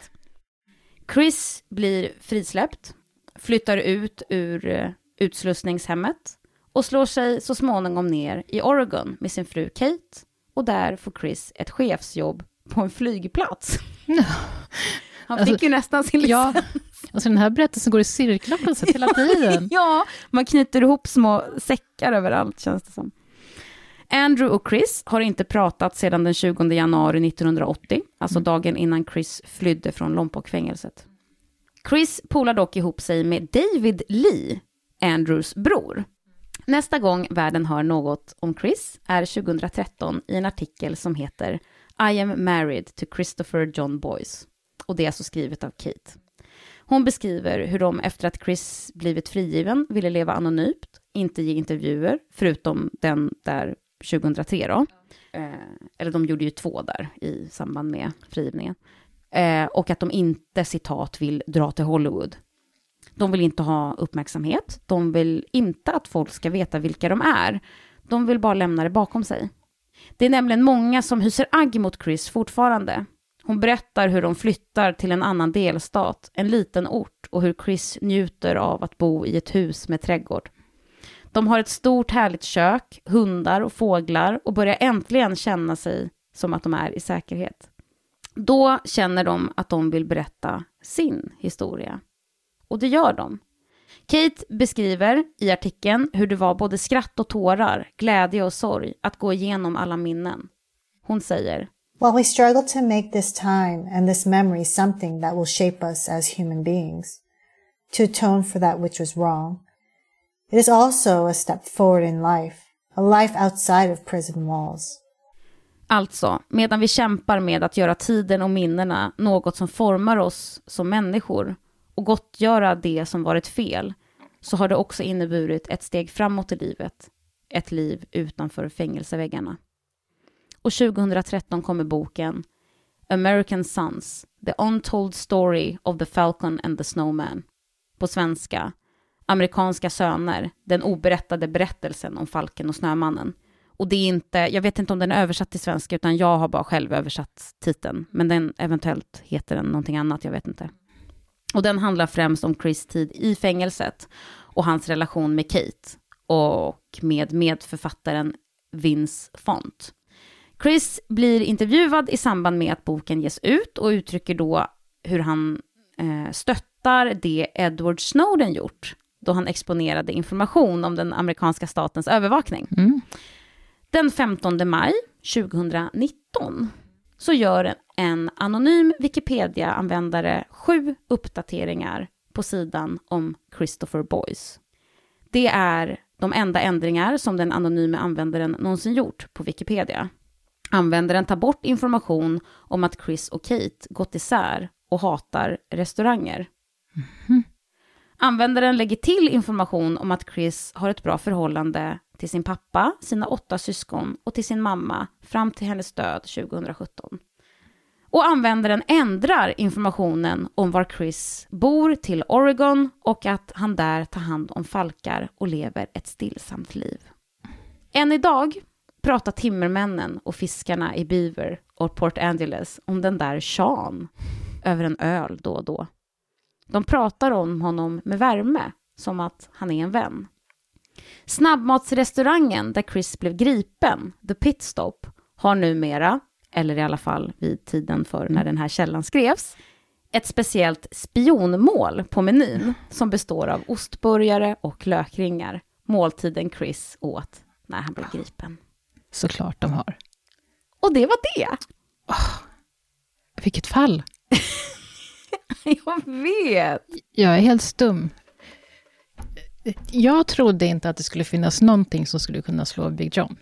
Chris blir frisläppt, flyttar ut ur eh, utslussningshemmet och slår sig så småningom ner i Oregon med sin fru Kate och där får Chris ett chefsjobb på en flygplats. Han fick Alltså, ju nästan sin licens. Ja, alltså den här berättelsen går i cirklar på något sätt hela tiden. ja, man knyter ihop små säckar överallt känns det som. Andrew och Chris har inte pratat sedan den 20 januari 1980, alltså dagen innan Chris flydde från Lompoc-fängelset. Chris polar dock ihop sig med David Lee, Andrews bror. Nästa gång världen hör något om Chris är 2013 i en artikel som heter I am married to Christopher John Boyce. Och det är alltså skrivet av Kate. Hon beskriver hur de efter att Chris blivit frigiven ville leva anonymt, inte ge intervjuer, förutom den där 2003 då. Eh, eller de gjorde ju två där i samband med frigivningen. Eh, och att de inte, citat, vill dra till Hollywood. De vill inte ha uppmärksamhet. De vill inte att folk ska veta vilka de är. De vill bara lämna det bakom sig. Det är nämligen många som hyser agg mot Chris fortfarande. Hon berättar hur de flyttar till en annan delstat, en liten ort, och hur Chris njuter av att bo i ett hus med trädgård. De har ett stort härligt kök, hundar och fåglar och börjar äntligen känna sig som att de är i säkerhet. Då känner de att de vill berätta sin historia. Och det gör de. Kate beskriver i artikeln hur det var både skratt och tårar, glädje och sorg att gå igenom alla minnen. Hon säger While we struggle to make this time and this memory something that will shape us as human beings, to atone for that which was wrong, it is also a step forward in life, a life outside of prison walls. Alltså, medan vi kämpar med att göra tiden och minnena något som formar oss som människor och gottgöra det som varit fel, så har det också inneburit ett steg framåt i livet, ett liv utanför fängelseväggarna. Och 2013 kommer boken American Sons, The Untold Story of the Falcon and the Snowman. På svenska, Amerikanska söner, den oberättade berättelsen om Falken och Snömannen. Och det är inte, jag vet inte om den är översatt till svenska, utan jag har bara själv översatt titeln. Men den eventuellt heter den någonting annat, jag vet inte. Och den handlar främst om Chris tid i fängelset och hans relation med Kate och med medförfattaren Vince Font. Chris blir intervjuad i samband med att boken ges ut och uttrycker då hur han eh, stöttar det Edward Snowden gjort då han exponerade information om den amerikanska statens övervakning. Mm. Den 15 maj 2019 så gör en, en anonym Wikipedia-användare sju uppdateringar på sidan om Christopher Boyce. Det är de enda ändringar som den anonyma användaren någonsin gjort på Wikipedia. Användaren tar bort information om att Chris och Kate gått isär och hatar restauranger. Användaren lägger till information om att Chris har ett bra förhållande till sin pappa, sina åtta syskon och till sin mamma fram till hennes död 2017. Och användaren ändrar informationen om var Chris bor till Oregon och att han där tar hand om falkar och lever ett stillsamt liv. Än idag pratar timmermännen och fiskarna i Beaver och Port Angeles om den där Sean över en öl då och då. De pratar om honom med värme, som att han är en vän. Snabbmatsrestaurangen där Chris blev gripen, The Pit Stop, har numera, eller i alla fall vid tiden för när den här källan skrevs, ett speciellt spionmål på menyn som består av ostburgare och lökringar. Måltiden Chris åt när han blev gripen. Såklart de har. Och det var det. Vilket fall. Jag vet. Jag är helt stum. Jag trodde inte att det skulle finnas någonting som skulle kunna slå Big John.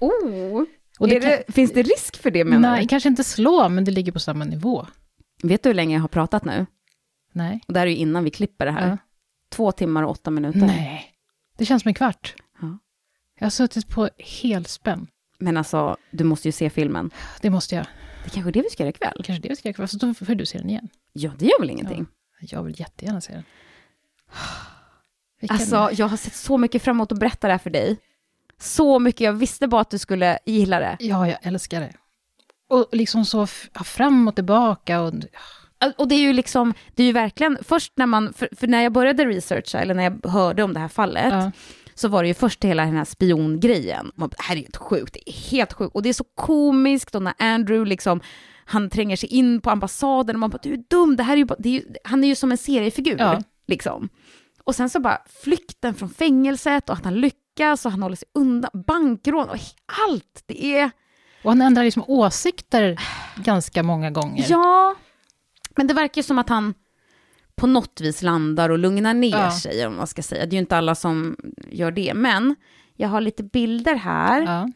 Oh. Och det det, finns det risk för det menar Nej, du? kanske inte slå, men det ligger på samma nivå. Vet du hur länge jag har pratat nu? Nej. Och det här är ju innan vi klipper det här. Ja. Två timmar och åtta minuter. Nej. Det känns som en kvart. Ja. Jag har suttit på helspänn. Men alltså, du måste ju se filmen. Det måste jag. Det är kanske är det vi ska göra ikväll. Kanske det vi ska göra. Så då får du se den igen. Ja, det gör väl ingenting. Jag vill jättegärna se den. Vilken- Alltså, jag har sett så mycket fram emot att berätta det här för dig. Så mycket, jag visste bara att du skulle gilla det. Ja, jag älskar det. Och liksom så fram och tillbaka och... Och det är ju liksom, det är ju verkligen, först när man, för, för när jag började researcha, eller när jag hörde om det här fallet, Ja. så var det ju först hela den här spiongrejen. Man, Det här är helt sjukt, det är helt sjukt. Och det är så komiskt och när Andrew liksom, han tränger sig in på ambassaden och man bara, du är dum, det här är ju, är ju han är ju som en seriefigur, Ja. liksom. Och sen så bara flykten från fängelset och att han lyckas och han håller sig undan, bankrån och allt. Det är, Och han ändrar liksom åsikter ganska många gånger. ja, men det verkar ju som att han på något vis landar och lugnar ner Ja. sig, om man ska säga. Det är ju inte alla som gör det, men jag har lite bilder här. Ja.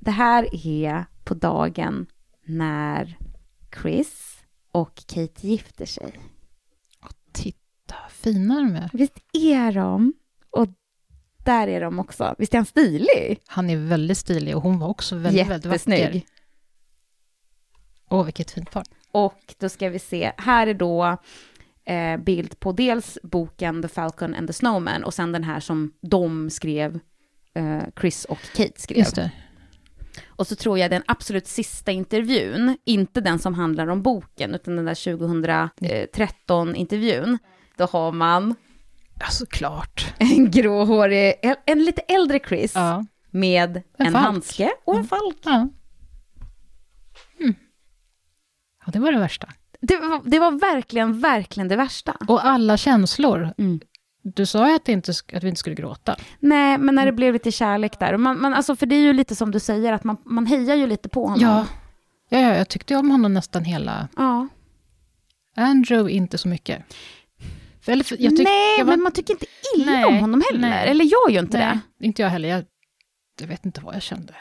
Det här är på dagen när Chris och Kate gifter sig. Titta, fina de är. Visst är de? Och där är de också. Visst är han stilig? Han är väldigt stilig och hon var också väldigt, väldigt vacker. Åh, vilket fint par. Och då ska vi se, här är då eh, bild på dels boken The Falcon and the Snowman och sen den här som de skrev, eh, Chris och Kate skrev. Just det. Och så tror jag den absolut sista intervjun, inte den som handlar om boken, utan den där 2013-intervjun, då har man Ja, såklart. en gråhårig, en lite äldre Chris Ja. med En en, handske och en falk. Ja. Mm. Ja, det var det värsta. Det var, det var verkligen, verkligen det värsta. Och alla känslor. Mm. Du sa ju att, inte, att vi inte skulle gråta. Nej, men när det blev lite kärlek där. Man, man, alltså, för det är ju lite som du säger, att man, man hejar ju lite på honom. Ja. Ja, ja, jag tyckte om honom nästan hela... ja. Andrew inte så mycket. Eller, Nej, var- men man tycker inte illa Nej, om honom heller. nej. Eller jag gör inte nej, det. inte jag heller. Jag, jag vet inte vad jag kände.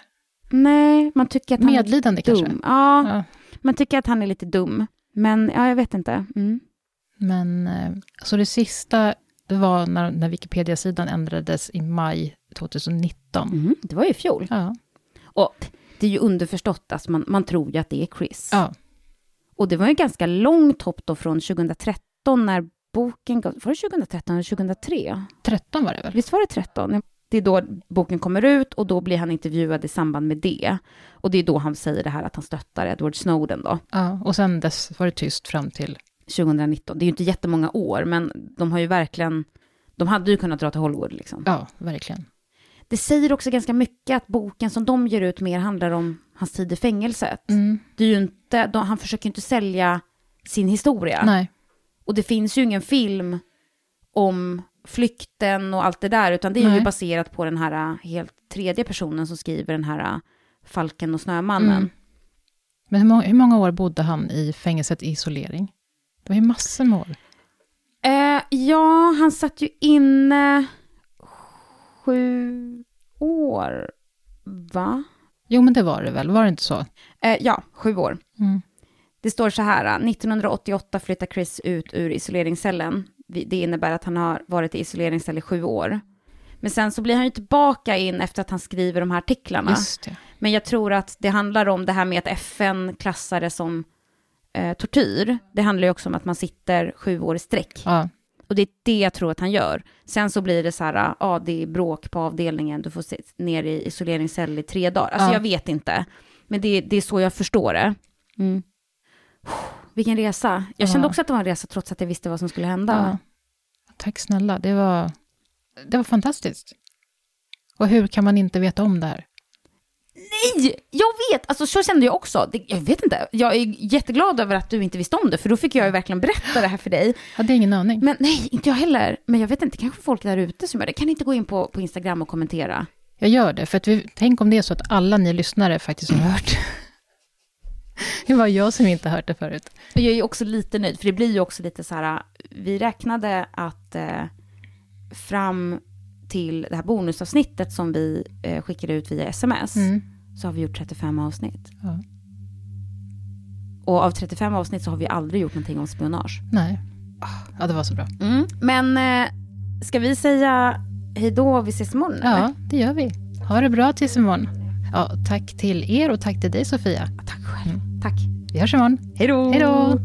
Nej, man tycker att han Medlidande är dum. kanske. Ja, Ja. man tycker att han är lite dum. Men ja, jag vet inte. Mm. Men eh, så det sista, det var när, när Wikipedia-sidan ändrades i maj 2019. Mm, det var ju i fjol. Ja. Och det är ju underförstått, alltså man, man tror ju att det är Chris. ja. Och det var ju ganska långt hopp då från 2013 när boken gav, var det 2013 eller 2003? 13 var det väl? Visst var det 13? Det är då boken kommer ut och då blir han intervjuad i samband med det. Och det är då han säger det här att han stöttar Edward Snowden då, Ja, och sen dess var det tyst fram till... 2019. Det är ju inte jättemånga år, men de har ju verkligen, de hade ju kunnat dra till Hollywood liksom. Ja, verkligen. Det säger också ganska mycket att boken som de ger ut mer handlar om hans tid i fängelset. Mm. Det är ju inte, de, han försöker ju inte sälja sin historia. Nej. Och det finns ju ingen film om flykten och allt det där, utan det är ju Nej. baserat på den här äh, helt tredje personen som skriver den här äh, Falken och Snömannen. Mm. Men hur många, hur många år bodde han i fängelset i isolering? Det var ju massor med år. Eh, ja, han satt ju inne sju år, va? Jo, men det var det väl? Var det inte så? Eh, ja, sju år. Mm. Det står så här, äh, 1988 flyttar Chris ut ur isoleringscellen. Det innebär att han har varit i isoleringscell i sju år. Men sen så blir han ju tillbaka in efter att han skriver de här artiklarna. Men jag tror att det handlar om det här med att FN klassar det som eh, tortyr. Det handlar ju också om att man sitter sju år i sträck. Ja. Och det är det jag tror att han gör. Sen så blir det så här, ja det är bråk på avdelningen, du får sitta ner i isoleringscell i tre dagar. Alltså Ja. jag vet inte. Men det, det är så jag förstår det. Mm. Vilken resa. Jag kände också att det var en resa trots att jag visste vad som skulle hända. Tack snälla, det var, det var fantastiskt. Och hur kan man inte veta om det här? Nej, jag vet! Alltså så kände jag också. Det, jag vet inte. Jag är jätteglad över att du inte visste om det, för då fick jag ju verkligen berätta det här för dig. Hade ingen aning. Men nej, inte jag heller. Men jag vet inte, kanske folk där ute som gör det. Kan ni inte gå in på, på Instagram och kommentera? Jag gör det, för att vi, tänk om det är så att alla ni lyssnare faktiskt har hört. Det var jag som inte hört det förut. Jag är ju också lite nöjd, för det blir ju också lite så här, vi räknade att eh, fram till det här bonusavsnittet som vi eh, skickade ut via sms, Mm. så har vi gjort 35 avsnitt. Ja. Och av 35 avsnitt så har vi aldrig gjort någonting om spionage. Nej. Ja, det var så bra. Mm. Men eh, ska vi säga hej då och vi ses imorgon? eller? Ja, det gör vi. Ha det bra tills imorgon. Ja, tack till er och tack till dig Sofia. Tack själv. Tack. Vi hörs imorgon. Hej då! Hej då!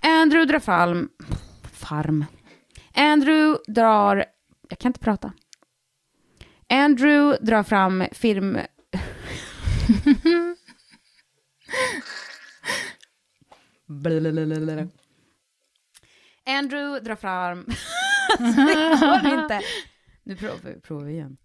Andrew drar fram... Farm. Andrew drar... Jag kan inte prata. Andrew drar fram film... Andrew drar fram... det går inte. Nu provar vi, provar vi igen.